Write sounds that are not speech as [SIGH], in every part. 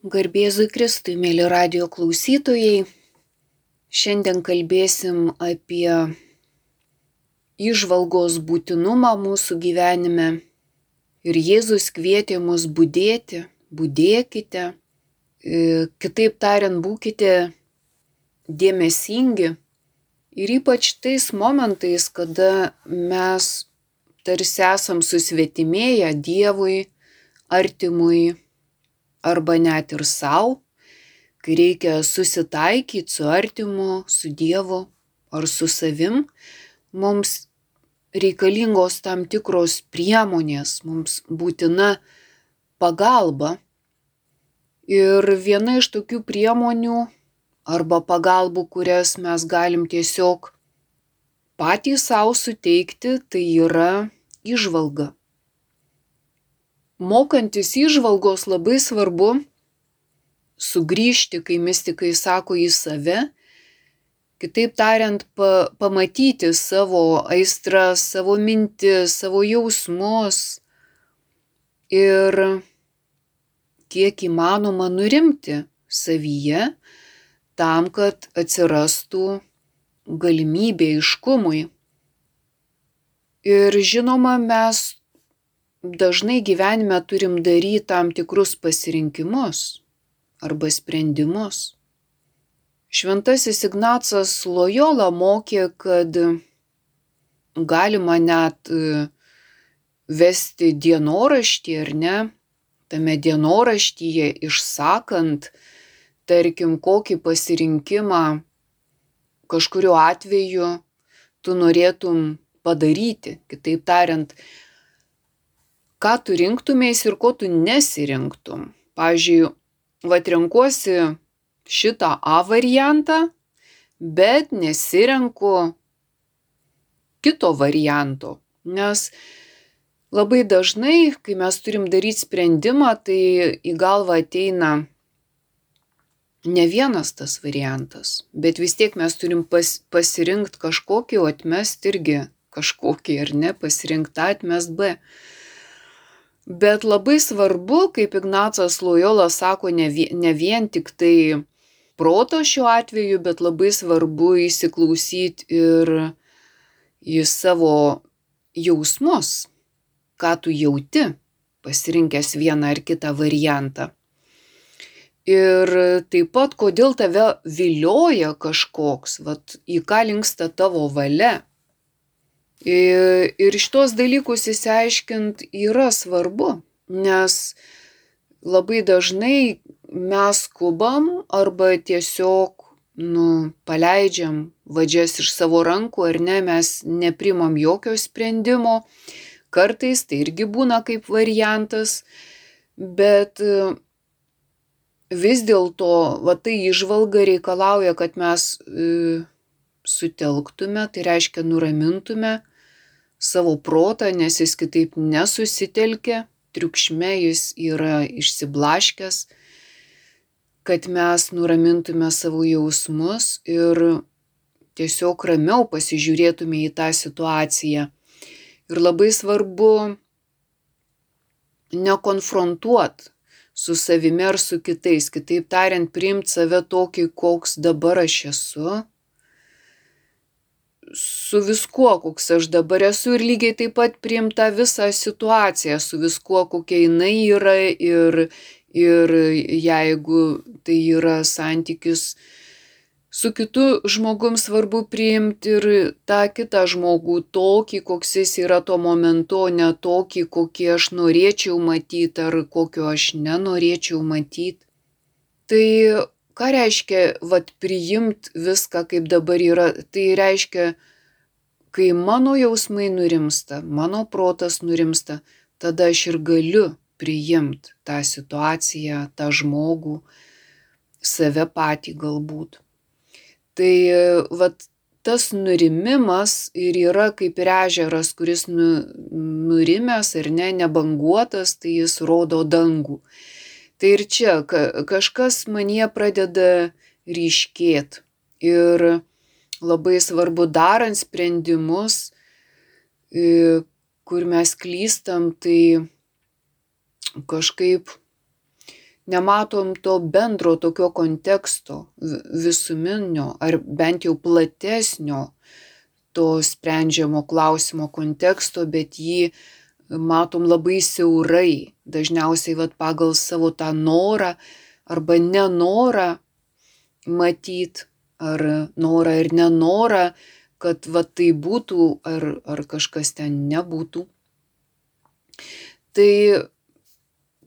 Garbėzui Kristui, mėly radio klausytojai, šiandien kalbėsim apie išvalgos būtinumą mūsų gyvenime. Ir Jėzus kvietė mus būdėti, būdėkite, kitaip tariant, būkite dėmesingi. Ir ypač tais momentais, kada mes tarsi esam susvetimėję Dievui, artimui arba net ir savo, kai reikia susitaikyti su artimu, su Dievu ar su savim, mums reikalingos tam tikros priemonės, mums būtina pagalba. Ir viena iš tokių priemonių arba pagalbų, kurias mes galim tiesiog patys savo suteikti, tai yra išvalga mokantis įžvalgos labai svarbu sugrįžti, kai mystikai sako į save, kitaip tariant, pa, pamatyti savo aistras, savo mintis, savo jausmus ir kiek įmanoma nurimti savyje tam, kad atsirastų galimybė iškumui. Ir žinoma, mes dažnai gyvenime turim daryti tam tikrus pasirinkimus arba sprendimus. Šventasis Ignacas Lojola mokė, kad galima net e, vesti dienoraštį ar ne, tame dienoraštyje išsakant, tarkim, kokį pasirinkimą kažkuriuo atveju tu norėtum padaryti. Kitaip tariant, ką tu rinktumeis ir ko tu nesirinktum. Pavyzdžiui, vat renkuosi šitą A variantą, bet nesirenku kito varianto. Nes labai dažnai, kai mes turim daryti sprendimą, tai į galvą ateina ne vienas tas variantas, bet vis tiek mes turim pas, pasirinkti kažkokį, o atmesti irgi kažkokį, ar ne, pasirinkti A, atmesti B. Bet labai svarbu, kaip Ignacas Lojola sako, ne ne vien tik tai proto šiuo atveju, bet labai svarbu įsiklausyti ir į savo jausmus, ką tu jauti, pasirinkęs vieną ar kitą variantą. Ir taip pat, kodėl tave vilioja kažkoks, vat, į ką linksta tavo valia Ir šitos dalykus įsiaiškint yra svarbu, nes labai dažnai mes skubam arba tiesiog, nu, paleidžiam vadžias iš savo rankų ar ne, mes neprimam jokio sprendimo. Kartais tai irgi būna kaip variantas, bet vis dėlto, va tai išvalga reikalauja, kad mes e, sutelktume, tai reiškia nuramintume savo protą, nes jis kitaip nesusitelkia, triukšme jis yra išsiblaškęs, kad mes nuramintume savo jausmus ir tiesiog ramiau pasižiūrėtume į tą situaciją. Ir labai svarbu nekonfrontuot su savimi ar su kitais, kitaip tariant, priimti save tokį, koks dabar aš esu, su viskuo, koks aš dabar esu ir lygiai taip pat priimta visą situaciją su viskuo, kokia jinai yra ir, ir jeigu tai yra santykis su kitu žmogum svarbu priimti ir tą kitą žmogų tokį, koks jis yra tuo momentu, o ne tokį, kokį aš norėčiau matyti ar kokio aš nenorėčiau matyti. Tai ką reiškia, vad, priimt viską, kaip dabar yra, tai reiškia, kai mano jausmai nurimsta, mano protas nurimsta, tada aš ir galiu priimt tą situaciją, tą žmogų, save patį galbūt. Tai vad, tas nurimimas ir yra kaip ir ežeras, kuris nu, nurimęs ar ne, nebanguotas, tai jis rodo dangų. Tai ir čia kažkas manie pradeda ryškėti. Ir labai svarbu darant sprendimus, kur mes klystam, tai kažkaip nematom to bendro tokio konteksto, visuminio ar bent jau platesnio to sprendžiamo klausimo konteksto, bet jį matom labai siaurai, dažniausiai vat, pagal savo tą norą arba nenorą matyti, ar norą ir nenorą, kad va tai būtų, ar, ar kažkas ten nebūtų. Tai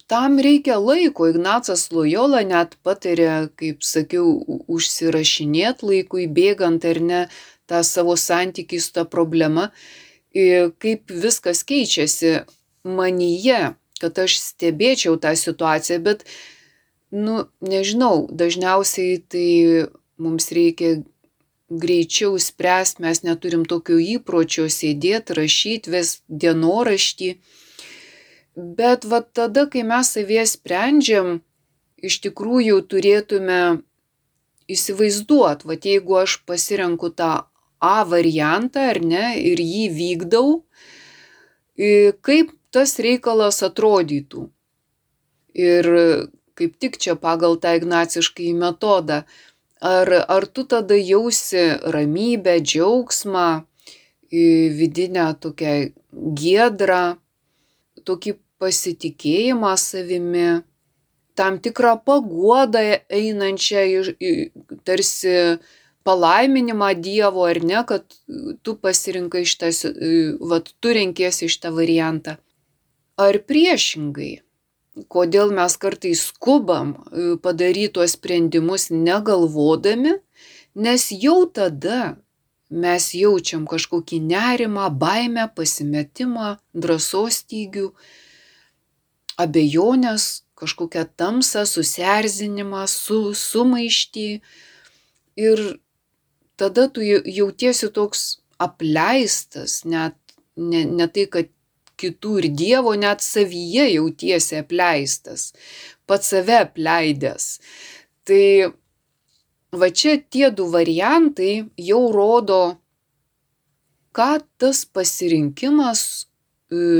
tam reikia laiko. Ignacas Lojola net patarė, kaip sakiau, užsirašinėti laikui bėgant ar ne tą savo santykį su tą problema, kaip viskas keičiasi manyje, kad aš stebėčiau tą situaciją, bet, nu, nežinau, dažniausiai tai mums reikia greičiau spręsti, mes neturim tokio įpročio sėdėti, rašyti, ves dienoraštį. Bet va tada, kai mes savie sprendžiam, iš tikrųjų turėtume įsivaizduoti, va jeigu aš pasirenku tą A variantą ar ne ir jį vykdau, kaip tas reikalas atrodytų. Ir kaip tik čia pagal tą ignaciškai metodą, ar, ar tu tada jausi ramybę, džiaugsmą, vidinę tokią giedrą, tokį pasitikėjimą savimi, tam tikrą paguodą einančią tarsi palaiminimą Dievo ar ne, kad tu pasirinkai šitą, vat, tu renkiesi šitą variantą. Ar priešingai, kodėl mes kartais skubam padaryti tuos sprendimus negalvodami, nes jau tada mes jaučiam kažkokį nerimą, baimę, pasimetimą, drąsos stygių, abejonės, kažkokią tamsą, susierzinimą, su, sumaištį. Ir tada tu jautiesi toks apleistas, net ne, ne tai, kad kitų ir Dievo, net savyje jautiesi apleistas, pats save apleidęs. Tai va čia tie du variantai jau rodo, ką tas pasirinkimas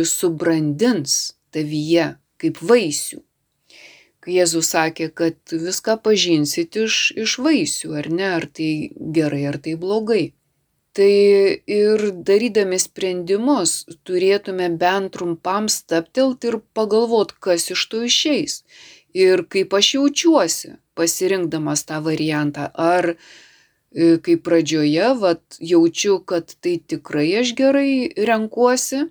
subrandins tavyje kaip vaisių kai Jėzus sakė, kad viską pažinsit iš, iš vaisių, ar ne, ar tai gerai, ar tai blogai. Tai ir darydami sprendimus turėtume bent trumpam staptelti ir pagalvot, kas iš to išeis. Ir kaip aš jaučiuosi, pasirinkdamas tą variantą. Ar kaip pradžioje, vat, jaučiu, kad tai tikrai aš gerai renkuosi,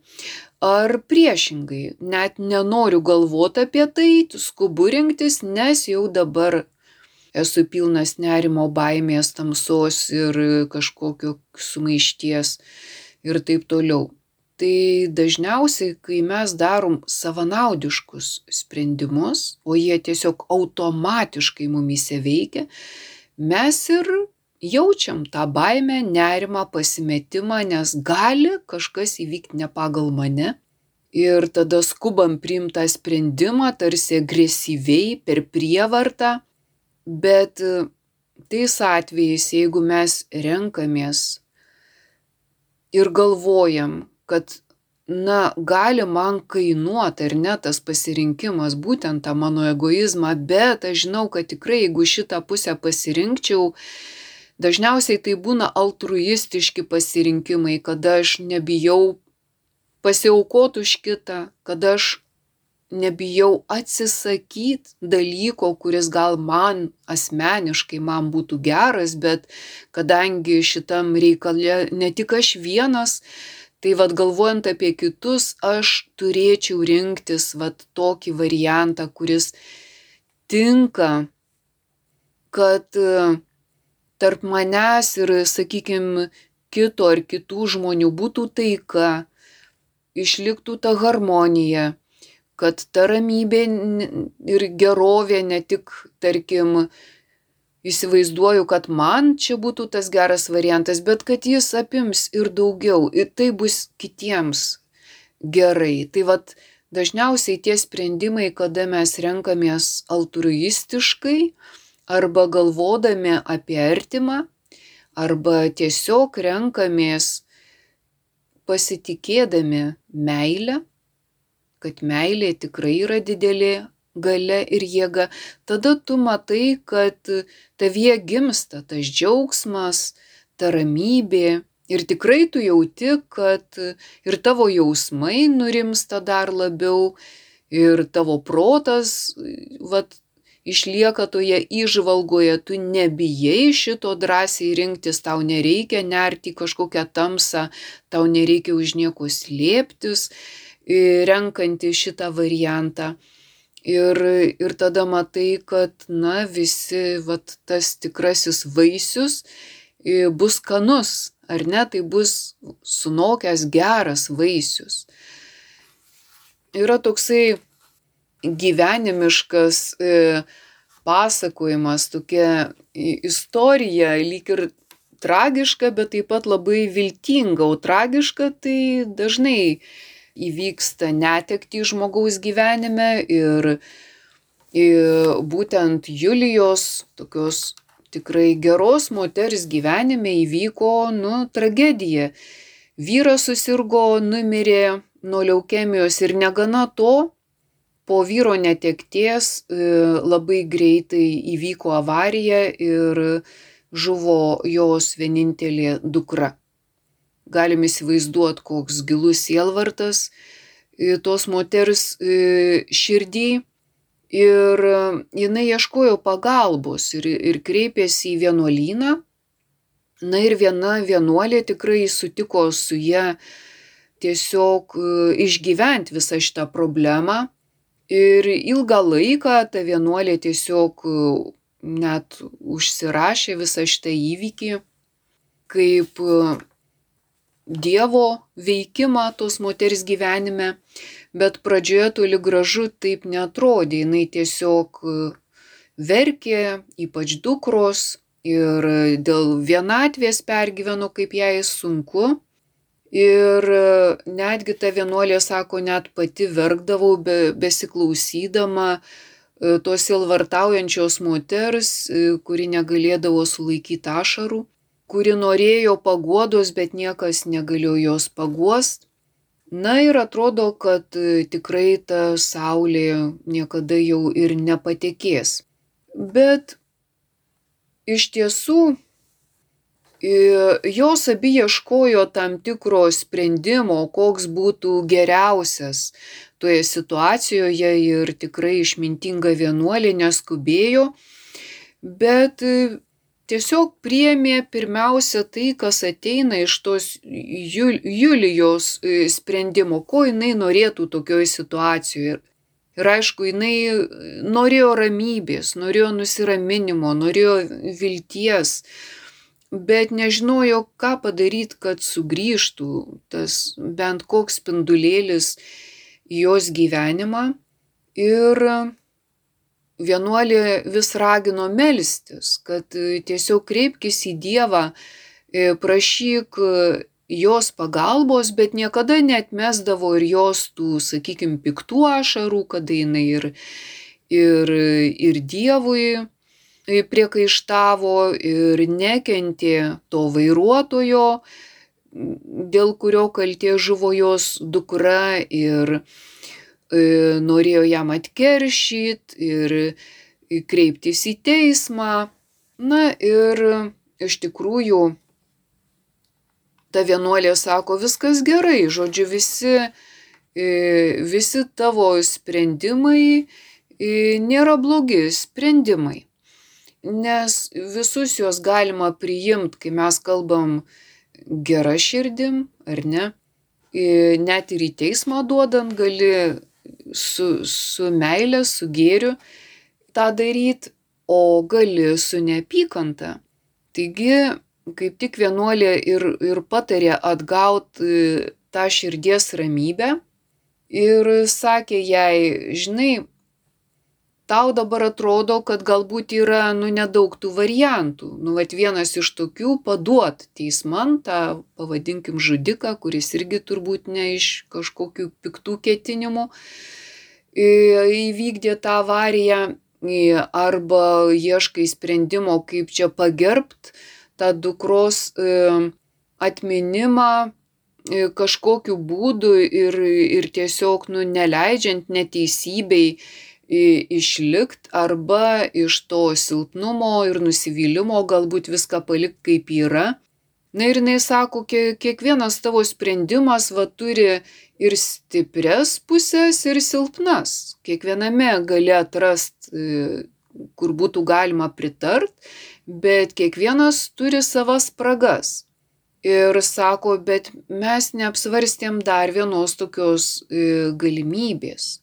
ar priešingai, net nenoriu galvoti apie tai, skubu rinktis, nes jau dabar esu pilnas nerimo, baimės, tamsos ir kažkokio sumaišties ir taip toliau. Tai dažniausiai, kai mes darom savanaudiškus sprendimus, o jie tiesiog automatiškai mumise veikia, mes ir jaučiam tą baimę, nerimą, pasimetimą, nes gali kažkas įvykti ne pagal mane. Ir tada skubam priimtą sprendimą, tarsi agresyviai, per prievartą. Bet tais atvejais, jeigu mes renkamės ir galvojam, kad, na, gali man kainuoti ar ne tas pasirinkimas, būtent tą mano egoizmą, bet aš žinau, kad tikrai, jeigu šitą pusę pasirinkčiau, Dažniausiai tai būna altruistiški pasirinkimai, kada aš nebijau pasiaukoti už kitą, kada aš nebijau atsisakyti dalyko, kuris gal man asmeniškai man būtų geras, bet kadangi šitam reikale ne tik aš vienas, tai vad galvojant apie kitus, aš turėčiau rinktis vad tokį variantą, kuris tinka, kad tarp manęs ir, sakykime, kito ar kitų žmonių būtų taika, išliktų ta harmonija, kad ta ramybė ir gerovė ne tik, tarkim, įsivaizduoju, kad man čia būtų tas geras variantas, bet kad jis apims ir daugiau ir tai bus kitiems gerai. Tai vad dažniausiai tie sprendimai, kada mes renkamės altruistiškai, arba galvodami apie artimą, arba tiesiog renkamės pasitikėdami meilę, kad meilė tikrai yra didelė gale ir jėga, tada tu matai, kad tavie gimsta tas džiaugsmas, ta ramybė. Ir tikrai tu jauti, kad ir tavo jausmai nurimsta dar labiau, ir tavo protas, vat, išlieka toje įžvalgoje, tu nebijai šito drąsiai rinktis, tau nereikia nerti kažkokią tamsą, tau nereikia už nieko slėptis, renkantį šitą variantą. Ir, ir tada matai, kad, na, visi, vat, tas tikrasis vaisius bus kanus, ar ne, tai bus sunokęs geras vaisius. Yra toksai gyvenimiškas e, pasakojimas, tokia istorija, lyg ir tragiška, bet taip pat labai viltinga, o tragiška tai dažnai įvyksta netekti žmogaus gyvenime ir, ir būtent Julijos tokios tikrai geros moters gyvenime įvyko, nu, tragedija. Vyras susirgo, numirė nuo leukemijos ir negana to, po vyro netekties e, labai greitai įvyko avarija ir žuvo jos vienintelė dukra galim įsivaizduot, koks gilus sielvartas e, tos moters e, širdį. Ir jinai ieškojo pagalbos ir, ir kreipėsi į vienuolyną. Na ir viena vienuolė tikrai sutiko su ją tiesiog išgyventi visą šitą problemą. Ir ilgą laiką ta vienuolė tiesiog net užsirašė visą šitą įvykį kaip Dievo veikimą tos moters gyvenime, bet pradžioje toli gražu taip netrodė, jinai tiesiog e, verkė, ypač dukros ir dėl vienatvės pergyveno, kaip jai sunku. Ir e, netgi ta vienuolė sako, net pati verkdavau be, besiklausydama e, tos silvartaujančios moters, kuri negalėdavo sulaikyti ašarų kuri norėjo paguodos, bet niekas negalėjo jos paguost. Na ir atrodo, kad e, tikrai ta saulė niekada jau ir nepatekės. Bet iš tiesų e, jos abi ieškojo tam tikro sprendimo, koks būtų geriausias toje situacijoje ir tikrai išmintinga vienuolė neskubėjo, bet e, tiesiog priėmė pirmiausia tai, kas ateina iš tos Julijos e, sprendimo, ko jinai norėtų tokioje situacijoje. Ir aišku, jinai norėjo ramybės, norėjo nusiraminimo, norėjo vilties, bet nežinojo, ką padaryti, kad sugrįžtų tas bent koks spindulėlis jos gyvenimą. Ir vienuolė vis ragino melstis, kad e, tiesiog kreipkis į Dievą, e, prašyk e, jos pagalbos, bet niekada netmesdavo ir jos tų, sakykime, piktų ašarų, kada jinai ir, ir, ir Dievui priekaištavo ir nekentė to vairuotojo, dėl kurio kaltė žuvo jos dukra ir norėjo jam atkeršyt ir kreiptis į teismą. Na ir iš tikrųjų ta vienuolė sako, viskas gerai, žodžiu, visi, visi tavo sprendimai nėra blogi sprendimai. Nes visus juos galima priimti, kai mes kalbam gerą širdim, ar ne? Net ir į teismą duodant gali su, su meile, su gėriu tą daryti, o gali su neapykanta. Taigi, kaip tik vienuolė ir, ir patarė atgauti e, tą širdies ramybę ir sakė jai, žinai, tau dabar atrodo, kad galbūt yra, nu, nedaug tų variantų. Nu, vat vienas iš tokių paduot teisman tą, pavadinkim, žudiką, kuris irgi turbūt ne iš kažkokių piktų ketinimų įvykdė tą avariją arba ieškai sprendimo, kaip čia pagerbt tą dukros atminimą kažkokiu būdu ir, ir tiesiog nu, neleidžiant neteisybei išlikti arba iš to silpnumo ir nusivylimo galbūt viską palikti kaip yra. Na ir jinai sako, kiekvienas tavo sprendimas va turi ir stipres pusės, ir silpnas. Kiekviename gali atrasti, kur būtų galima pritart, bet kiekvienas turi savas spragas. Ir sako, bet mes neapsvarstėm dar vienos tokios e, galimybės.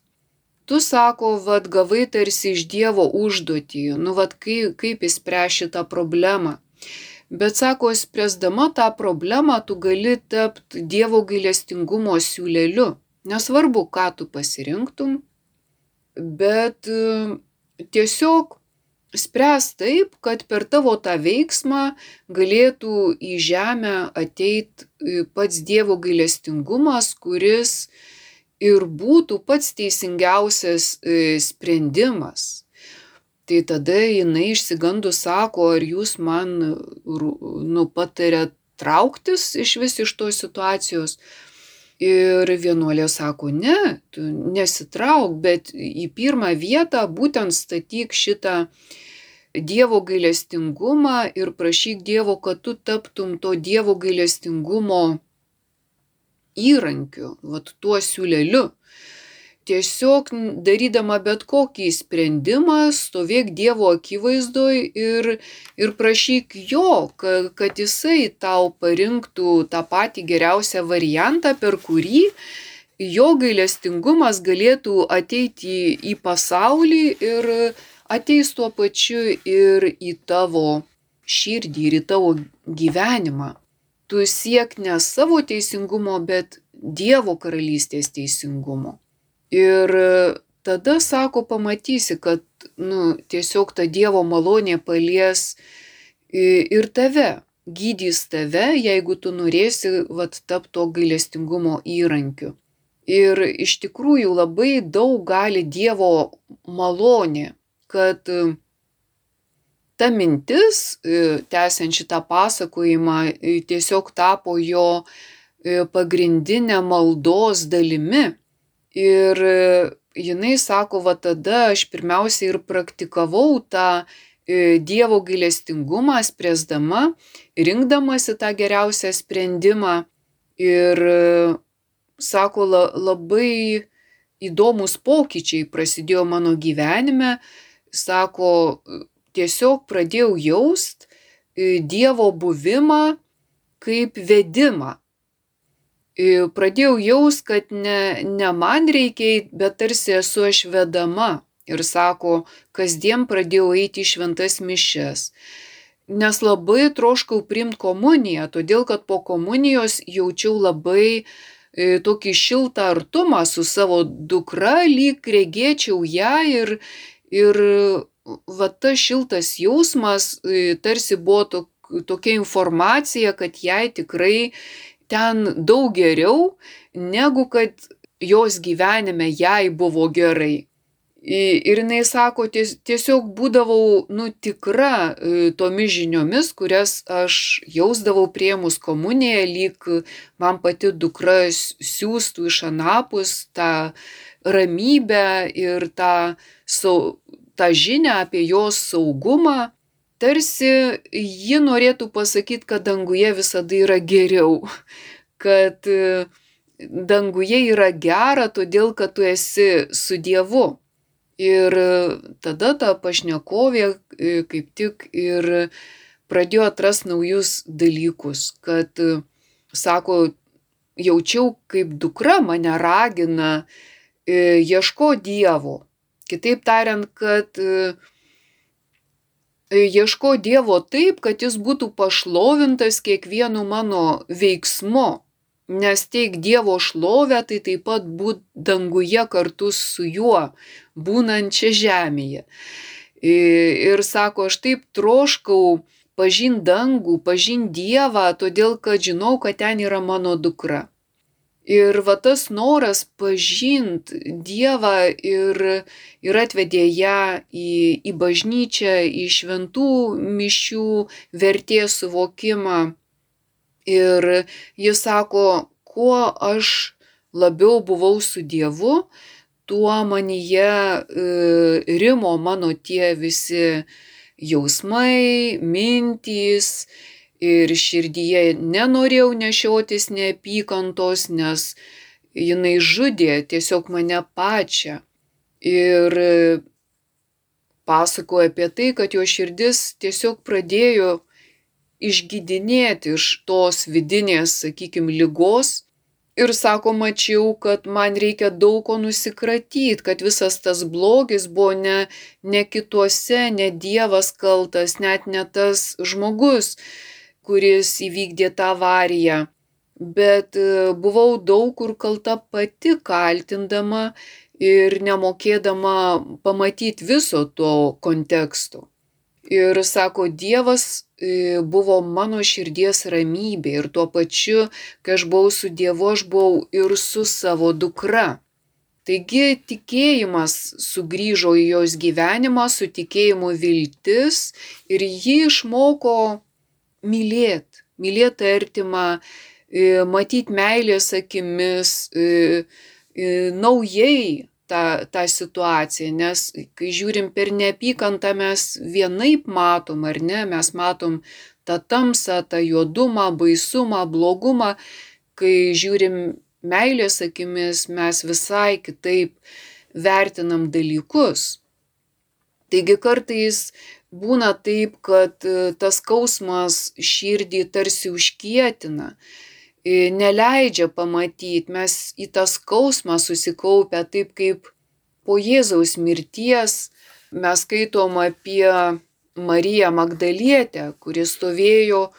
Tu sako, vad gavai tarsi iš Dievo užduotį, nu vad kaip, kaip įspręs šitą problemą. Bet sako, spręsdama tą problemą, tu gali tapti Dievo gailestingumo siūleliu. Nesvarbu, ką tu pasirinktum, bet e, tiesiog spręs taip, kad per tavo tą veiksmą galėtų į žemę ateit e, pats Dievo gailestingumas, kuris ir būtų pats teisingiausias e, sprendimas. Tai tada jinai išsigandų sako, ar jūs man nu, patarėt trauktis iš vis iš tos situacijos. Ir vienuolė sako, ne, tu nesitrauk, bet į pirmą vietą būtent statyk šitą Dievo gailestingumą ir prašyk Dievo, kad tu taptum to Dievo gailestingumo įrankiu, vat tuo siūleliu. Tiesiog darydama bet kokį sprendimą, stovėk Dievo akivaizdoj ir, ir prašyk jo, kad, kad jisai tau parinktų tą patį geriausią variantą, per kurį jo gailestingumas galėtų ateiti į pasaulį ir ateis tuo pačiu ir į tavo širdį, ir į tavo gyvenimą. Tu siek ne savo teisingumo, bet Dievo karalystės teisingumo. Ir tada, sako, pamatysi, kad nu, tiesiog ta Dievo malonė palies ir tave, gydys tave, jeigu tu norėsi vat, tapti to gailestingumo įrankiu. Ir iš tikrųjų labai daug gali Dievo malonė kad e, ta mintis, e, tęsiant šitą pasakojimą, e, tiesiog tapo jo pagrindinė maldos dalimi. Ir jinai sako, va tada aš pirmiausia ir praktikavau tą Dievo gailestingumą, spręsdama, rinkdamasi tą geriausią sprendimą. Ir sako, labai įdomus pokyčiai prasidėjo mano gyvenime, sako, tiesiog pradėjau jaust e, Dievo buvimą kaip vedimą. E, pradėjau jaust, kad ne, ne man reikia, bet tarsi esu aš vedama. Ir sako, kasdien pradėjau eiti į šventas mišes. Nes labai troškau primti komuniją, todėl kad po komunijos jaučiau labai e, tokį šiltą artumą su savo dukra, lyg regėčiau ją ir, Ir va tas šiltas jausmas e, tarsi buvo to, tokia informacija, kad jai tikrai ten daug geriau, negu kad jos gyvenime jai buvo gerai. Ir jinai sako, tiesiog būdavau, nu, tikra e, tomis žiniomis, kurias aš jausdavau priemus komuniją, lyg man pati dukra siūstų iš anapus tą ramybę ir tą sau, tą žinę apie jos saugumą, tarsi ji norėtų pasakyti, kad danguje visada yra geriau, kad e, danguje yra gera, todėl kad tu esi su Dievu. Ir e, tada ta pašnekovė e, kaip tik ir pradėjo atras naujus dalykus, kad, sako, jaučiau, kaip dukra mane ragina ieško Dievo, Kitaip tariant, kad e, ieško Dievo taip, kad jis būtų pašlovintas kiekvienu mano veiksmu. Nes teik Dievo šlovę, tai taip pat būt danguje kartu su juo, būnant čia žemėje. Ir sako, aš taip troškau pažinti dangų, pažinti Dievą, todėl kad žinau, kad ten yra mano dukra. Ir va tas noras pažint Dievą ir, ir atvedė ją į, į bažnyčią, į šventų mišių vertės suvokimą. Ir jis sako, kuo aš labiau buvau su Dievu, tuo manyje e, rimo mano tie visi jausmai, mintys ir širdyje nenorėjau nešiotis neapykantos, nes jinai žudė tiesiog mane pačią. Ir pasakoja apie tai, kad jo širdis tiesiog pradėjo išgydinėti iš tos vidinės, sakykime, lygos. Ir sako, mačiau, kad man reikia daug ko nusikratyti, kad visas tas blogis buvo ne, ne kituose, ne Dievas kaltas, net ne tas žmogus, kuris įvykdė tą avariją. Bet e, buvau daug kur kalta pati kaltindama ir nemokėdama pamatyti viso to konteksto. Ir sako, Dievas e, buvo mano širdies ramybė ir tuo pačiu, kai aš buvau su Dievu, aš buvau ir su savo dukra. Taigi tikėjimas sugrįžo į jos gyvenimą, su tikėjimu viltis ir ji išmoko mylėti, mylėti artimą, e, matyti meilės akimis, e, naujai tą, tą situaciją, nes kai žiūrim per neapykantą mes vienaip matom, ar ne, mes matom tą tamsą, tą juodumą, baisumą, blogumą, kai žiūrim meilės akimis mes visai kitaip vertinam dalykus. Taigi kartais būna taip, kad tas skausmas širdį tarsi užkietina, neleidžia pamatyti, mes į tą skausmą susikaupę, taip kaip po Jėzaus mirties mes skaitom apie Mariją Magdalietę, kuri stovėjo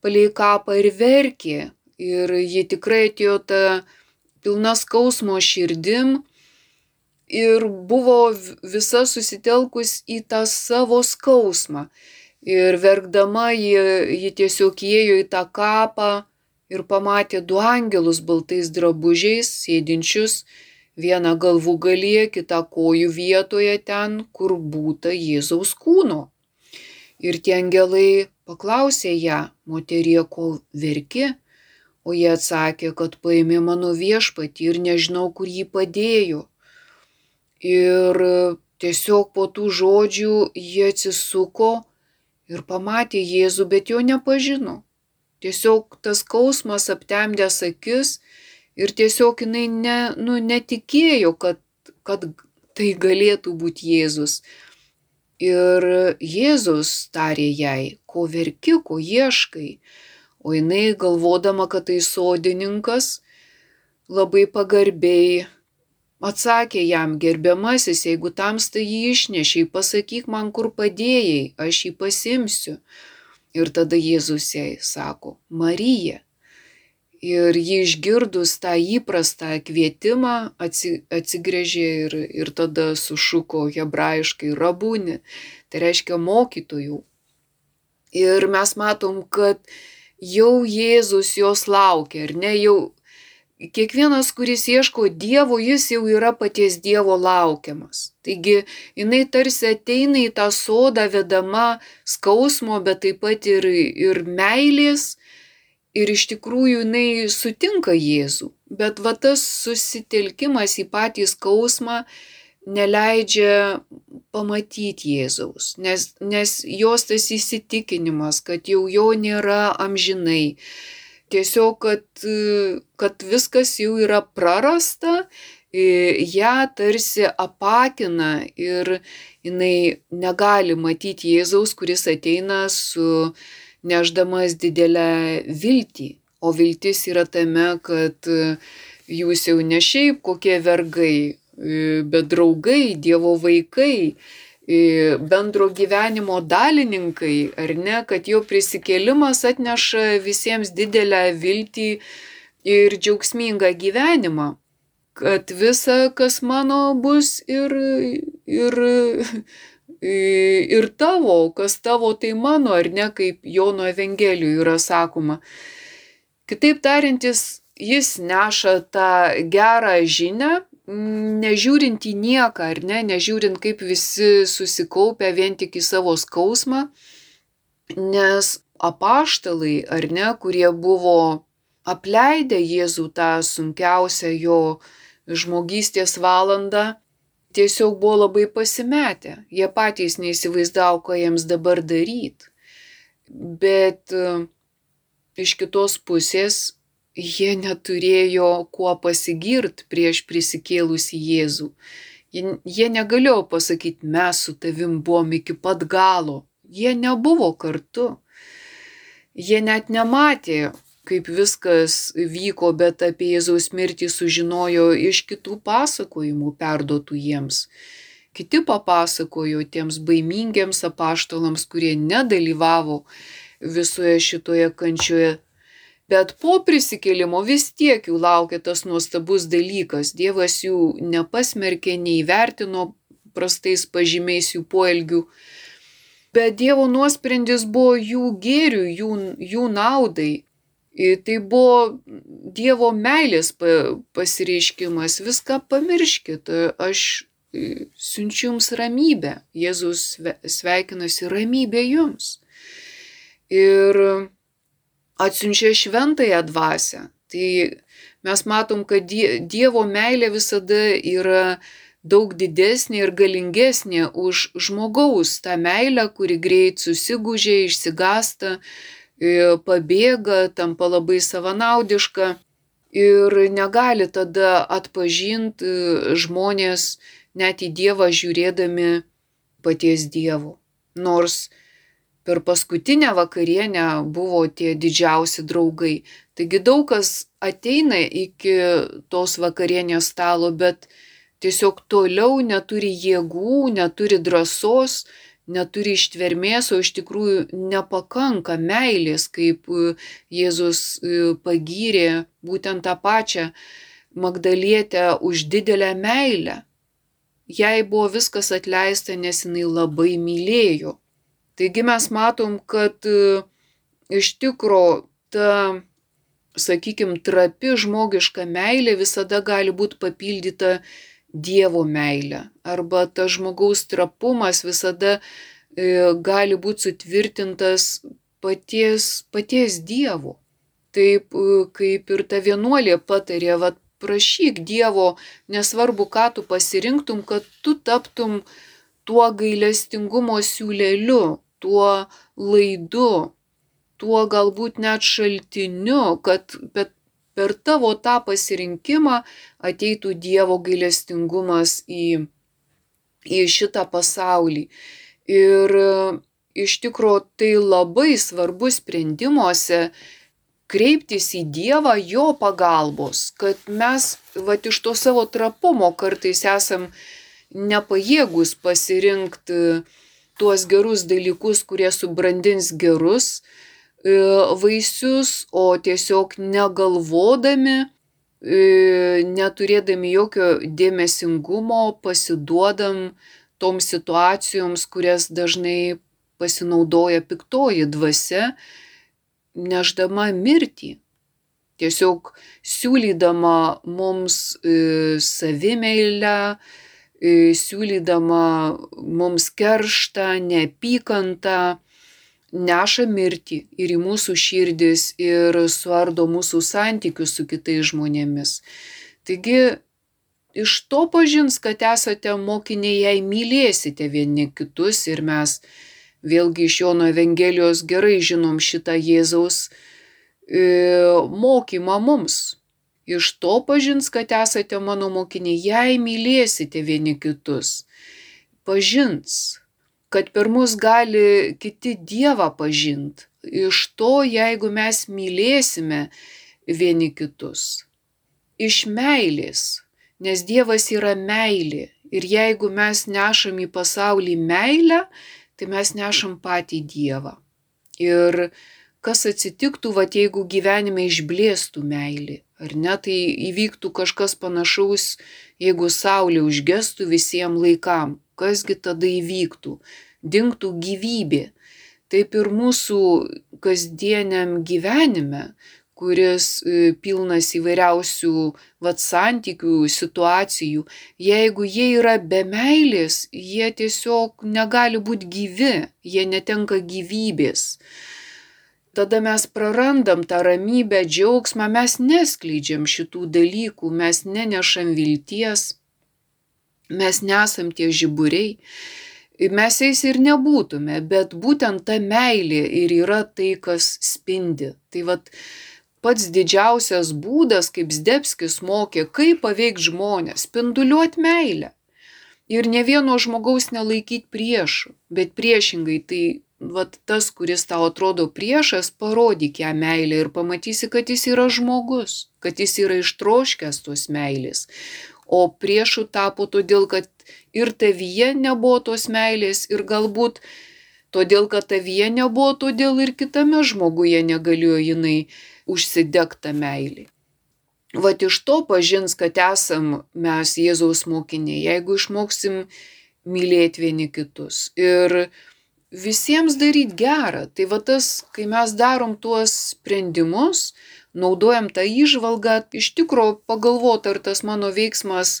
palei kapą ir verkė. Ir ji tikrai atėjo tą pilna skausmo širdim ir buvo visa susitelkus į tą savo skausmą. Ir verkdama ji, ji tiesiog įėjo į tą kapą ir pamatė du angelus baltais drabužiais sėdinčius vieną galvų galyje, kitą kojų vietoje ten, kur būta Jėzaus kūno. Ir tie angelai paklausė ją, moterie, ko verki, o jie atsakė, kad paėmė mano viešpatį ir nežinau, kur jį padėjo. Ir tiesiog po tų žodžių jie atsisuko ir pamatė Jėzų, bet jo nepažino. Tiesiog tas skausmas aptemdęs akis ir tiesiog jinai ne, nu, netikėjo, kad, kad tai galėtų būti Jėzus. Ir Jėzus tarė jai, ko verki, ko ieškai. O jinai galvodama, kad tai sodininkas, labai pagarbiai atsakė jam, gerbiamasis, jeigu tamsta jį išnešiai, pasakyk man, kur padėjai, aš jį pasimsiu. Ir tada Jėzus jai sako, Marija. Ir ji išgirdus tą įprastą kvietimą atsigrėžė ir, ir tada sušuko hebrajiškai rabūni, tai reiškia mokytojų. Ir mes matom, kad jau Jėzus jos laukia, ar ne, jau kiekvienas, kuris ieško Dievo, jis jau yra paties Dievo laukiamas. Taigi jinai tarsi ateina į tą sodą vedama skausmo, bet taip pat ir, ir meilės. Ir iš tikrųjų jinai sutinka Jėzų. Bet va tas susitelkimas į patį skausmą neleidžia pamatyti Jėzaus, nes, nes jos tas įsitikinimas, kad jau jo nėra amžinai, tiesiog, kad, kad viskas jau yra prarasta, ją tarsi apakina ir jinai negali matyti Jėzaus, kuris ateina su neždamas didelę viltį. O viltis yra tame, kad jūs jau ne šiaip kokie vergai, bet draugai, Dievo vaikai, bendro gyvenimo dalininkai, ar ne, kad jo prisikėlimas atneša visiems didelę viltį ir džiaugsmingą gyvenimą, kad visa, kas mano, bus ir, ir, ir tavo, kas tavo, tai mano, ar ne, kaip Jono Evangelijoje yra sakoma. Kitaip tariant, jis, neša tą gerą žinę nežiūrint į nieką, ar ne, nežiūrint kaip visi susikaupia vien tik į savo skausmą, nes apaštalai, ar ne, kurie buvo apleidę Jėzų tą sunkiausią jo žmogystės valandą tiesiog buvo labai pasimetę. Jie patys neįsivaizdavo, ką jiems dabar daryti. Bet e, iš kitos pusės jie neturėjo kuo pasigirti prieš prisikėlusi Jėzų. Jie, jie negalėjo pasakyti, mes su tavim buvom iki pat galo. Jie nebuvo kartu. Jie net nematė, kaip viskas vyko, bet apie Jėzaus mirtį sužinojo iš kitų pasakojimų perduotų jiems. Kiti papasakojo tiems baimingiems apaštalams, kurie nedalyvavo visoje šitoje kančioje. Bet po prisikėlimo vis tiek jų laukia tas nuostabus dalykas. Dievas jų nepasmerkė, neįvertino prastais pažymiais jų poelgių. Bet Dievo nuosprendis buvo jų gėriui, jų, jų naudai. Tai buvo Dievo meilės pasireiškimas. Viską pamirškit. Aš siunčiu jums ramybę. Jėzus sveikinasi ramybė jums. Ir atsiunčia šventąją dvasę. Tai mes matom, kad Dievo meilė visada yra daug didesnė ir galingesnė už žmogaus tą meilę, kuri greit susigūžė, išsigasta, e, pabėga, tampa labai savanaudiška ir negali tada atpažinti e, žmonės net į Dievą žiūrėdami paties Dievo. Nors per paskutinę vakarienę buvo tie didžiausi draugai. Taigi daug kas ateina iki tos vakarienės stalo, bet tiesiog toliau neturi jėgų, neturi drąsos, neturi ištvermės, o iš tikrųjų nepakanka meilės, kaip Jėzus pagyrė būtent tą pačią Magdalietę už didelę meilę jai buvo viskas atleista, nes jinai labai mylėjo. Taigi mes matom, kad e, iš tikro ta, sakykime, trapi žmogiška meilė visada gali būti papildyta Dievo meilė. Arba ta žmogaus trapumas visada e, gali būti sutvirtintas paties, paties Dievo. Taip e, kaip ir ta vienuolė patarė, vad prašyk Dievo, nesvarbu, ką tu pasirinktum, kad tu taptum tuo gailestingumo siūleliu, tuo laidu, tuo galbūt net šaltiniu, kad per tavo tą pasirinkimą ateitų Dievo gailestingumas į, į šitą pasaulį. Ir iš tikrųjų tai labai svarbu sprendimuose kreiptis į Dievą jo pagalbos, kad mes va iš to savo trapumo kartais esam nepajėgus pasirinkti tuos gerus dalykus, kurie subrandins gerus e, vaisius, o tiesiog negalvodami, e, neturėdami jokio dėmesingumo, pasiduodam toms situacijoms, kurias dažnai pasinaudoja piktoji dvasia neždama mirtį. Tiesiog siūlydama mums e, savimeilę, siūlydama mums kerštą, neapykantą, neša mirtį ir į mūsų širdis ir suardo mūsų santykius su kitais žmonėmis. Taigi iš to pažins, kad esate mokiniai, jei mylėsite vieni kitus ir mes Vėlgi iš Jono Evangelijos gerai žinom šitą Jėzaus e, mokymą mums. Iš to pažins, kad esate mano mokiniai, jei mylėsite vieni kitus. Pažins, kad per mus gali kiti Dievą pažinti. Iš to, jeigu mes mylėsime vieni kitus. Iš meilės, nes Dievas yra meilė. Ir jeigu mes nešam į pasaulį meilę, tai mes nešam patį Dievą. Ir kas atsitiktų, va jeigu gyvenime išblėstų meilė, ar ne, tai įvyktų kažkas panašaus, jeigu Saulė užgestų visiems laikam, kasgi tada įvyktų, dinktų gyvybė. Taip ir mūsų kasdieniam gyvenime, kuris e, pilnas įvairiausių vat santykių, situacijų, jeigu jie yra be meilės, jie tiesiog negali būti gyvi, jie netenka gyvybės. Tada mes prarandam tą ramybę, džiaugsmą, mes neskleidžiam šitų dalykų, mes nenešam vilties, mes nesam tie žiburiai. Mes jais ir nebūtume, bet būtent ta meilė ir yra tai, kas spindi. Tai vad pats didžiausias būdas, kaip Zdebskis mokė, kaip paveikti žmonės, spinduliuoti meilę. Ir ne vieno žmogaus nelaikyti priešų, bet priešingai tai vat, tas, kuris tau atrodo priešas, parodyk ją meilę ir pamatysi, kad jis yra žmogus, kad jis yra ištroškęs tos meilės. O priešų tapo todėl, kad ir tavyje nebuvo tos meilės ir galbūt todėl, kad tavyje nebuvo, todėl ir kitame žmoguje negalėjo jinai užsidegta meilė. Vat iš to pažins, kad esam mes Jėzaus mokiniai, jeigu išmoksim mylėti vieni kitus. Ir visiems daryti gerą. Tai va tas, kai mes darom tuos sprendimus, naudojam tą įžvalgą, iš tikrųjų pagalvoti, ar tas mano veiksmas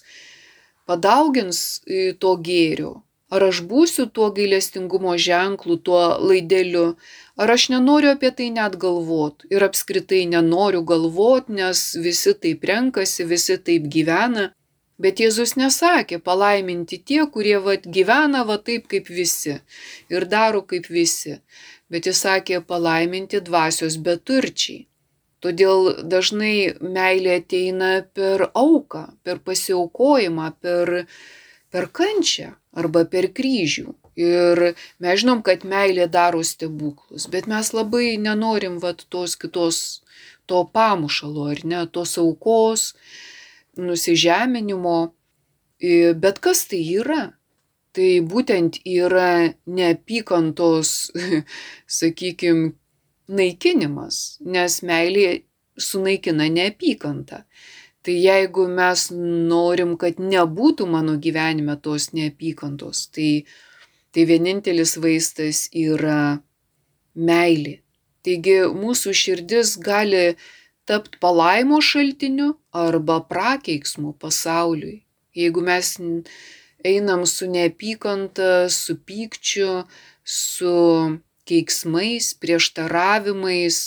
padaugins e, to gėrio, ar aš būsiu tuo gailestingumo ženklu, tuo laideliu, ar aš nenoriu apie tai net galvoti ir apskritai nenoriu galvoti, nes visi taip renkasi, visi taip gyvena. Bet Jėzus nesakė palaiminti tie, kurie vat, gyvena va taip kaip visi ir daro kaip visi, bet jis sakė palaiminti dvasios beturčiai. Todėl dažnai meilė ateina per auką, per pasiaukojimą, per, per kančią arba per kryžių. Ir mes žinom, kad meilė daro stebuklus, bet mes labai nenorim vat, tos kitos, to pamušalo, ar ne, tos aukos, nusižeminimo. Bet kas tai yra? Tai būtent yra neapykantos, [LAUGHS] sakykime, naikinimas, nes meilė sunaikina neapykantą. Tai jeigu mes norim, kad nebūtų mano gyvenime tos neapykantos, tai, tai vienintelis vaistas yra meilė. Taigi mūsų širdis gali tapti palaimo šaltiniu arba prakeiksmu pasauliui. Jeigu mes einam su neapykanta, su pykčiu, su keiksmais, prieštaravimais,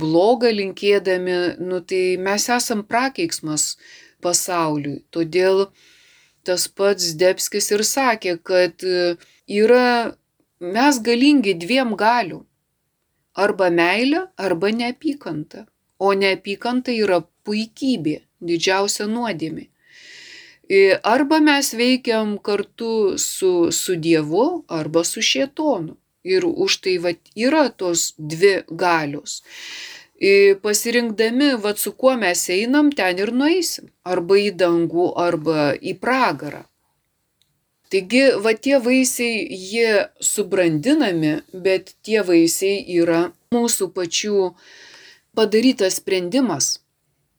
blogą linkėdami, nu tai mes esam prakeiksmas pasauliui. Todėl tas pats Debskis ir sakė, kad yra mes galingi dviem galių. Arba meilė, arba neapykanta. O neapykanta yra puikybė, didžiausia nuodėmė. Arba mes veikiam kartu su, su Dievu, arba su Šietonu. Ir už tai vat, yra tos dvi galios. Pasirinkdami, vat, su kuo mes einam, ten ir nueisim. Arba į dangų, arba į pragarą. Taigi, va tie vaisiai, jie subrandinami, bet tie vaisiai yra mūsų pačių padarytas sprendimas.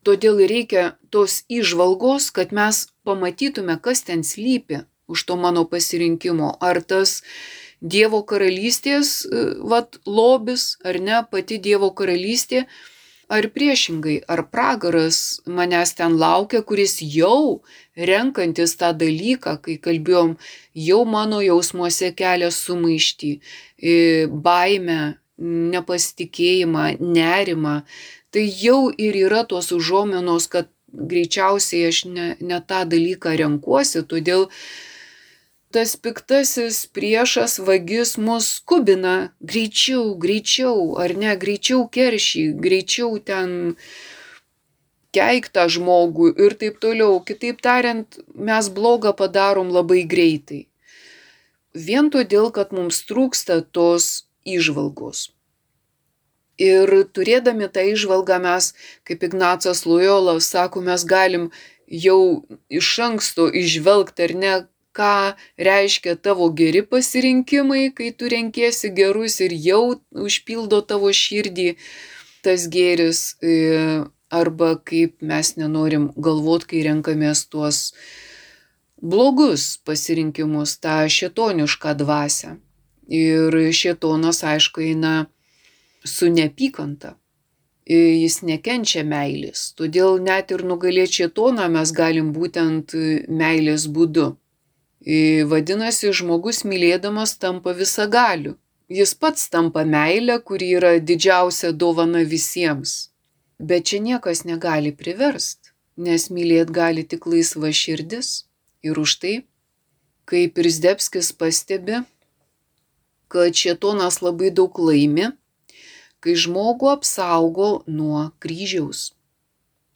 Todėl reikia tos išvalgos, kad mes pamatytume, kas ten slypi už to mano pasirinkimo. Ar tas Dievo karalystės, vad, lobis, ar ne, pati Dievo karalystė, ar priešingai, ar pragaras manęs ten laukia, kuris jau renkantis tą dalyką, kai kalbėjom, jau mano jausmuose kelia sumaištį, baimę, nepasitikėjimą, nerimą. Tai jau ir yra tos užuomenos, kad greičiausiai aš ne, ne tą dalyką renkuosi, todėl tas piktasis priešas vagis mus skubina greičiau, greičiau, ar ne, greičiau keršį, greičiau ten keiktą žmogų ir taip toliau. Kitaip tariant, mes blogą padarom labai greitai. Vien todėl, kad mums trūksta tos išvalgos. Ir turėdami tą išvalgą mes, kaip Ignacas Lojolas sako, mes galim jau iš anksto išvelgti ar ne, ką reiškia tavo geri pasirinkimai, kai tu renkėsi gerus ir jau užpildo tavo širdį tas gėris, e, arba kaip mes nenorim galvot, kai renkamės tuos blogus pasirinkimus, tą šetonišką dvasę. Ir šetonas, aišku, eina su neapykanta. Jis nekenčia meilės. Todėl net ir nugalėti šetoną mes galim būtent meilės būdu. Vadinasi, žmogus mylėdamas tampa visagaliu. jis pats tampa meilė, kuri yra didžiausia dovana visiems. Bet čia niekas negali priverst, nes mylėt gali tik laisva širdis. Ir už tai, kaip ir Zdebskis pastebi, kad šetonas labai daug laimi, kai žmogų apsaugo nuo kryžiaus.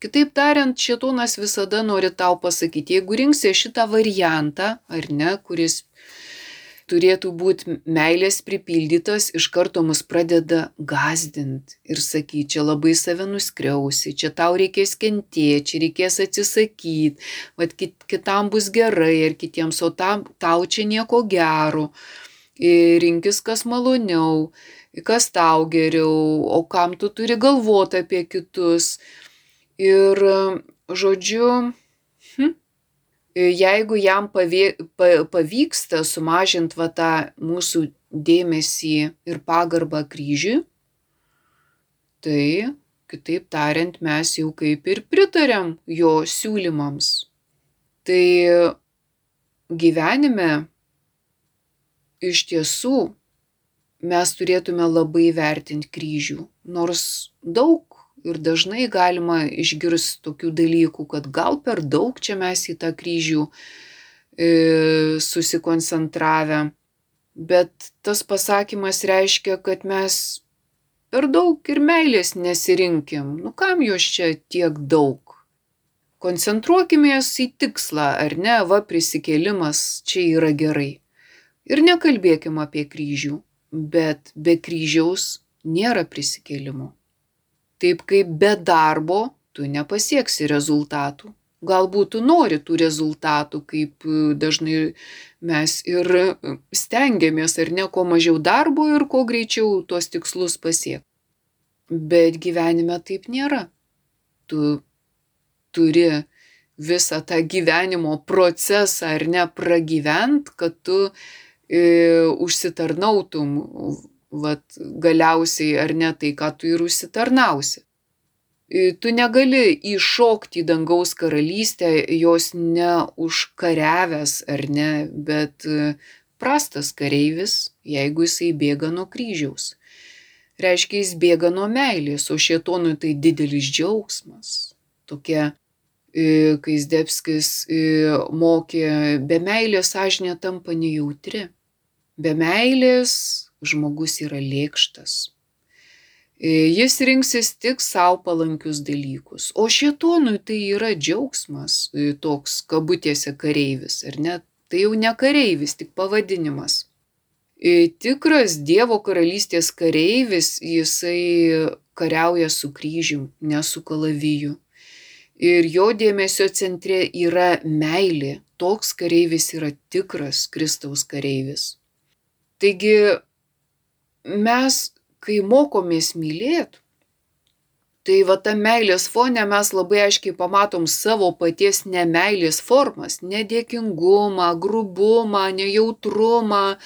Kitaip tariant, šetonas visada nori tau pasakyti, jeigu rinksi šitą variantą, ar ne, kuris turėtų būti meilės pripildytas, iš karto mus pradeda gazdinti ir sakyti, čia labai save nuskriausi, čia tau reikės kentėti, čia reikės atsisakyti, vad kitam bus gerai ir kitiems, o tam, tau čia nieko gero, rinkis kas maloniau, kas tau geriau, o kam tu turi galvoti apie kitus. Ir žodžiu, hm, jeigu jam pavyksta sumažinti va tą mūsų dėmesį ir pagarbą kryžiui, tai, kitaip tariant, mes jau kaip ir pritarėm jo siūlymams. Tai gyvenime iš tiesų mes turėtume labai vertinti kryžių, nors daug ir dažnai galima išgirsti tokių dalykų, kad gal per daug čia mes į tą kryžių e, susikoncentravę. Bet tas pasakymas reiškia, kad mes per daug ir meilės nesirinkim. Nu kam jos čia tiek daug? Koncentruokimės į tikslą, ar ne, va prisikėlimas čia yra gerai. Ir nekalbėkim apie kryžių, bet be kryžiaus nėra prisikėlimo. Taip kaip be darbo tu nepasieksi rezultatų. Galbūt tu nori tų rezultatų, kaip e, dažnai mes ir stengiamės, ar ne, kuo mažiau darbo ir kuo greičiau tuos tikslus pasiekti. Bet gyvenime taip nėra. Tu turi visą tą gyvenimo procesą ar ne pragyvent, kad tu e, užsitarnautum vat galiausiai ar ne tai, ką tu ir užsitarnausi. Tu negali įšokti į dangaus karalystę, jos neužkariavęs ar ne, bet e, prastas kareivis, jeigu jisai bėga nuo kryžiaus. Reiškia, jis bėga nuo meilės, o šietonui tai didelis džiaugsmas. Tokia, e, kai Zdebskis e, mokė, be meilės sąžinė tampa nejautri. Be meilės žmogus yra lėkštas. E, jis rinksis tik savo palankius dalykus, o šietonui tai yra džiaugsmas, e, toks kabutėse kareivis, ar ne? Tai jau ne kareivis, tik pavadinimas. E, tikras Dievo karalystės kareivis, jisai kariauja su kryžium, ne su kalaviju. Ir jo dėmesio centre yra meilė. Toks kareivis yra tikras Kristaus kareivis. Taigi mes, kai mokomės mylėti, tai va tą meilės fonę mes labai aiškiai pamatom savo paties nemailės formas - nedėkingumą, grubumą, nejautrumą,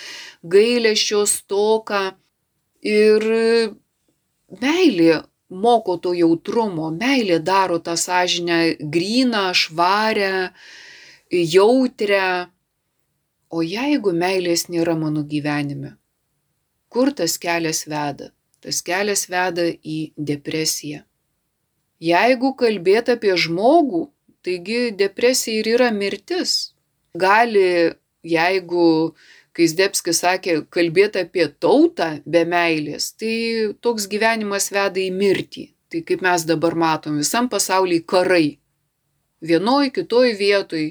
gailėšio stoką. Ir meilė moko to jautrumo, meilė daro tą sąžinę gryną, švarę, jautrę. O jeigu meilės nėra mano gyvenime, Kur tas kelias veda? Tas kelias veda į depresiją. Jeigu kalbėt apie žmogų, taigi depresija ir yra mirtis. Gali, jeigu, kai Zdebskis sakė, kalbėti apie tautą be meilės, tai toks gyvenimas veda į mirtį. Tai kaip mes dabar matom, visam pasaulyje karai. Vienoj, kitoj vietoj.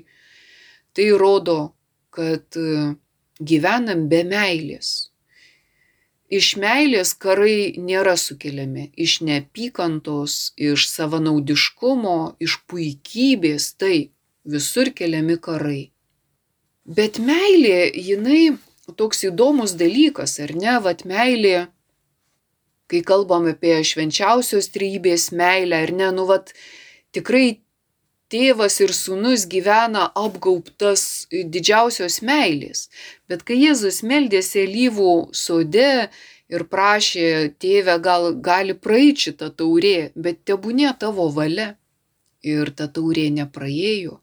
Tai rodo, kad gyvenam be meilės. Iš meilės karai nėra sukeliami, iš neapykantos, iš savanaudiškumo, iš puikybės, tai visur keliami karai. Bet meilė, jinai toks įdomus dalykas, ar ne, vad meilė, kai kalbam apie švenčiausios trybės meilę, ar ne, nu vad tikrai tėvas ir sūnus gyvena apgaubtas didžiausios meilės. Bet kai Jėzus meldėsi alyvų sode ir prašė, tėve, gal gali praeiti šitą taurė, bet tebūnė tavo valia. Ir ta taurė nepraėjo.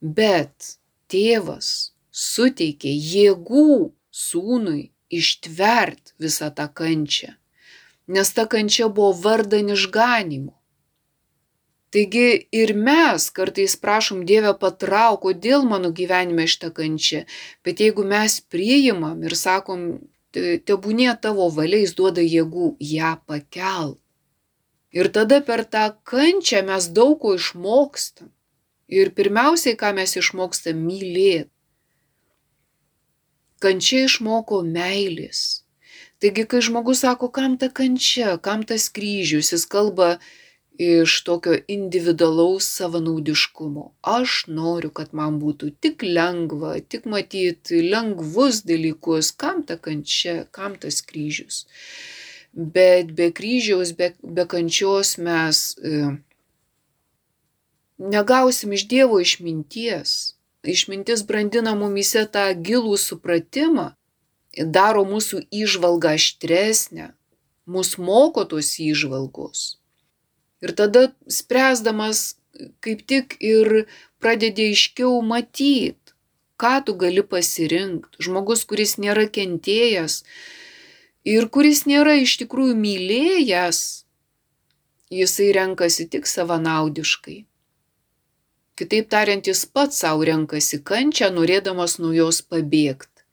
Bet tėvas suteikė jėgų sūnui ištvert visą tą kančią, nes ta kančia buvo vardan išganimo. Taigi ir mes kartais prašom Dievę patrauk, kodėl mano gyvenime šitą kančią, bet jeigu mes priimam ir sakom, tebūnė tavo valia, jis duoda jėgų ją pakelt. Ir tada per tą kančią mes daug ko išmokstam. Ir pirmiausiai, ką mes išmokstam - mylėti. Kančia išmoko meilės. Taigi, kai žmogus sako, kam ta kančia, kam tas kryžius, jis kalba iš tokio individualaus savanaudiškumo. Aš noriu, kad man būtų tik lengva, tik matyti lengvus dalykus, kam ta kančia, kam tas kryžius. Bet be kryžiaus, be, be kančios mes e, negausim iš Dievo išminties. Išmintis brandina mumise tą gilų supratimą, daro mūsų įžvalgą aštresnę, mus moko tos įžvalgos. Ir tada spręsdamas kaip tik ir pradedi aiškiau matyti, ką tu gali pasirinkti. Žmogus, kuris nėra kentėjęs ir kuris nėra iš tikrųjų mylėjęs, jisai renkasi tik savanaudiškai. Kitaip tariant, jis pats savo renkasi kančią, norėdamas nuo jos pabėgti.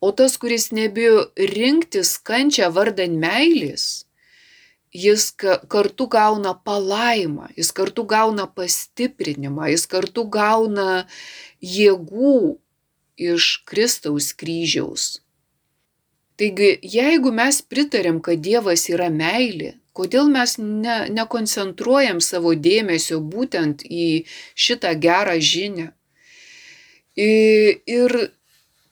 O tas, kuris nebijo rinktis kančią vardan meilės, jis kartu gauna palaimą, jis kartu gauna pastiprinimą, jis kartu gauna jėgų iš Kristaus kryžiaus. Taigi, jeigu mes pritarėm, kad Dievas yra meilė, kodėl mes ne, nekoncentruojam savo dėmesio būtent į šitą gerą žinę. Ir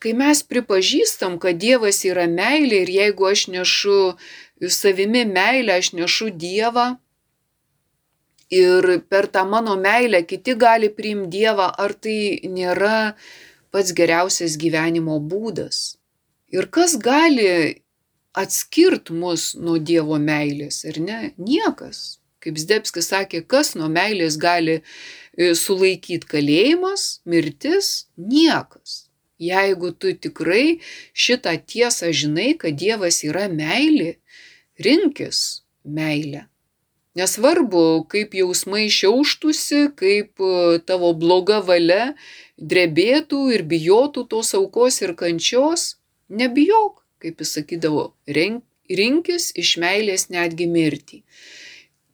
kai mes pripažįstam, kad Dievas yra meilė ir jeigu aš nešu savimi meilę, aš nešu Dievą ir per tą mano meilę kiti gali priimti Dievą, ar tai nėra pats geriausias gyvenimo būdas. Ir kas gali atskirt mus nuo Dievo meilės, ar ne? Niekas. Kaip Zdebskis sakė, kas nuo meilės gali e, sulaikyti kalėjimas, mirtis? Niekas. Jeigu tu tikrai šitą tiesą žinai, kad Dievas yra meilė, rinkis meilę. Nesvarbu, kaip jausmai šiauštusi, kaip e, tavo bloga valia drebėtų ir bijotų tos aukos ir kančios, nebijok kaip jis sakydavo, rinkis iš meilės netgi mirtį.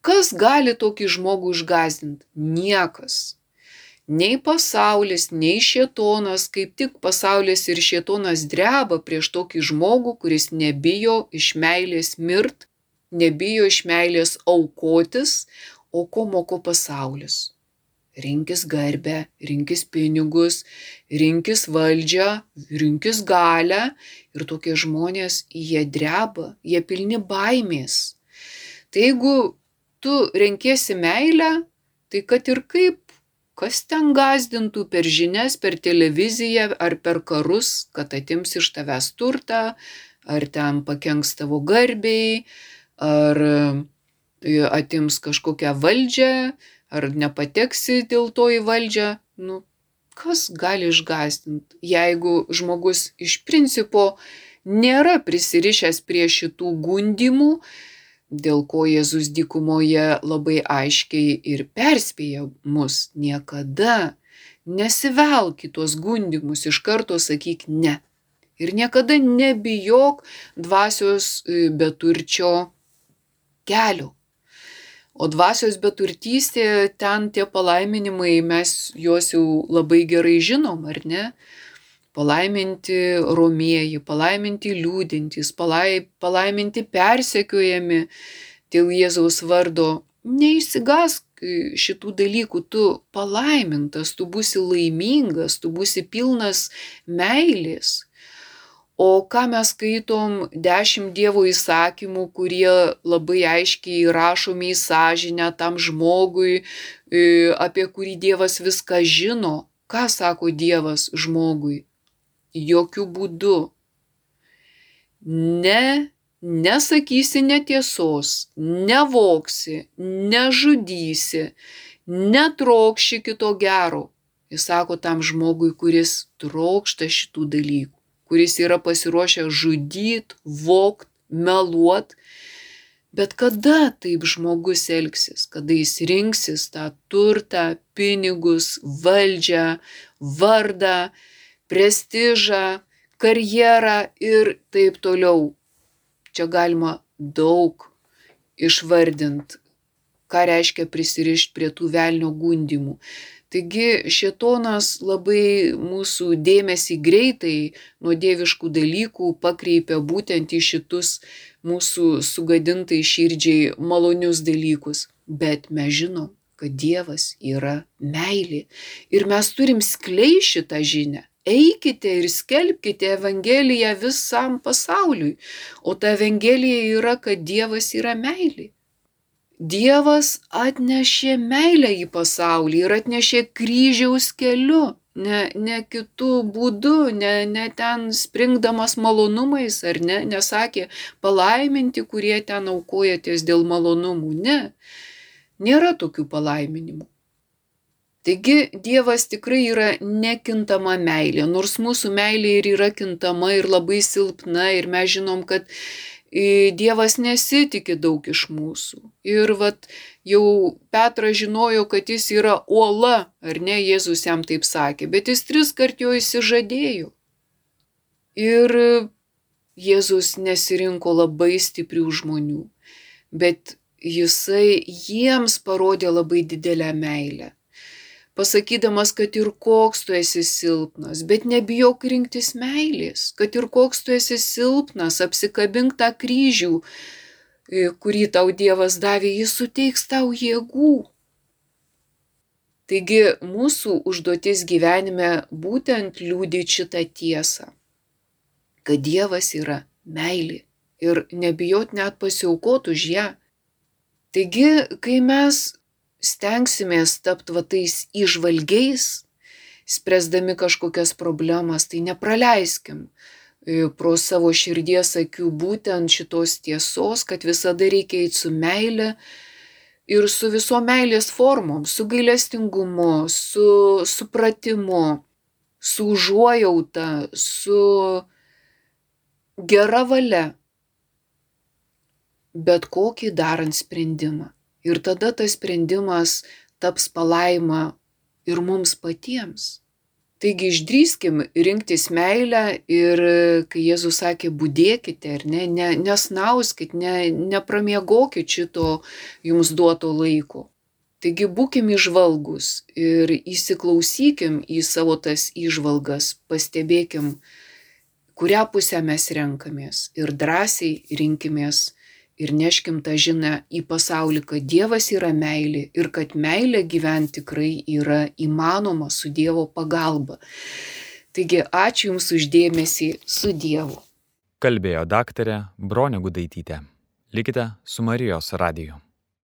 Kas gali tokį žmogų išgazdinti? Niekas. Nei pasaulis, nei šietonas, kaip tik pasaulis ir šietonas dreba prieš tokį žmogų, kuris nebijo iš meilės mirt, nebijo iš meilės aukotis, o ko moko pasaulis rinkis garbę, rinkis pinigus, rinkis valdžią, rinkis galę. Ir tokie žmonės, jie dreba, jie pilni baimės. Tai jeigu tu renkiesi meilę, tai kad ir kaip, kas ten gazdintų per žinias, per televiziją ar per karus, kad atims iš tavęs turtą, ar ten pakenks tavo garbiai, ar e, atims kažkokią valdžią, ar nepateksi dėl to į valdžią, nu, kas gali išgastinti, jeigu žmogus iš principo nėra prisirišęs prie šitų gundimų, dėl ko Jėzus dykumoje labai aiškiai ir perspėja mus niekada nesivelk į tuos gundimus, iš karto sakyk ne. Ir niekada nebijok dvasios e, beturčio kelio. O dvasios beturtystė, ten tie palaiminimai, mes juos jau labai gerai žinom, ar ne? Palaiminti romieji, palaiminti liūdintys, palai, palaiminti persekiojami dėl Jėzaus vardo. Neįsigask šitų dalykų, tu palaimintas, tu būsi laimingas, tu būsi pilnas meilės. O ką mes skaitom dešimt Dievo įsakymų, kurie labai aiškiai įrašomi į sąžinę tam žmogui, e, apie kurį Dievas viską žino. Ką sako Dievas žmogui? Jokių būdų. Ne, nesakysi netiesos, nevoksi, nežudysi, netrokši kito gero. Jis sako tam žmogui, kuris trokšta šitų dalykų kuris yra pasiruošęs žudyt, vokt, meluot. Bet kada taip žmogus elgsis, kada jis rinksis tą turtą, pinigus, valdžią, vardą, prestižą, karjerą ir taip toliau. Čia galima daug išvardint, ką reiškia prisirišti prie tų velnio gundimų. Taigi šetonas labai mūsų dėmesį greitai nuo dieviškų dalykų pakreipia būtent į šitus mūsų sugadintai širdžiai malonius dalykus. Bet mes žinom, kad Dievas yra meilė ir mes turim skleisti šitą žinę. Eikite ir skelbkite Evangeliją visam pasauliui. O ta Evangelija yra, kad Dievas yra meilė. Dievas atnešė meilę į pasaulį ir atnešė kryžiaus keliu, ne, ne kitų būdų, ne, ne ten springdamas malonumais, ar ne, nesakė palaiminti, kurie ten aukojatės dėl malonumų. Ne, nėra tokių palaiminimų. Taigi Dievas tikrai yra nekintama meilė, nors mūsų meilė ir yra kintama ir labai silpna ir mes žinom, kad Dievas nesitikė daug iš mūsų. Ir vat jau Petras žinojo, kad jis yra uola, ar ne, Jėzus jam taip sakė, bet jis tris kart jo įsižadėjo. Ir Jėzus nesirinko labai stiprių žmonių, bet jisai jiems parodė labai didelę meilę pasakydamas, kad ir koks tu esi silpnas, bet nebijok rinktis meilės, kad ir koks tu esi silpnas, apsikabink tą kryžių, e, kurį tau Dievas davė, jis suteiks tau jėgų. Taigi mūsų užduotis gyvenime būtent liūdyti šitą tiesą, kad Dievas yra meilė ir nebijot net pasiaukot už ją. Taigi, kai mes stengsimės tapti va tais išvalgiais, spręsdami kažkokias problemas, tai nepraleiskim e, pro savo širdies akių būtent šitos tiesos, kad visada reikia eiti su meile ir su viso meilės formom, su gailestingumu, su supratimu, su užuojauta, su gera valia, bet kokį darant sprendimą. Ir tada tas sprendimas taps palaima ir mums patiems. Taigi išdryskim rinktis meilę ir kai Jėzus sakė, būdėkite ar ne, ne nesnauskit, ne, nepramiegokit šito jums duoto laiko. Taigi būkim išvalgus ir įsiklausykim į savo tas išvalgas, pastebėkim, kurią pusę mes renkamės ir drąsiai rinkimės ir neškim tą žinę į pasaulį, kad Dievas yra meilė ir kad meilė gyventi tikrai yra įmanoma su Dievo pagalba. Taigi ačiū Jums uždėmesį su Dievu. Kalbėjo daktarė Bronė Gudaitytė. Likite su Marijos radiju.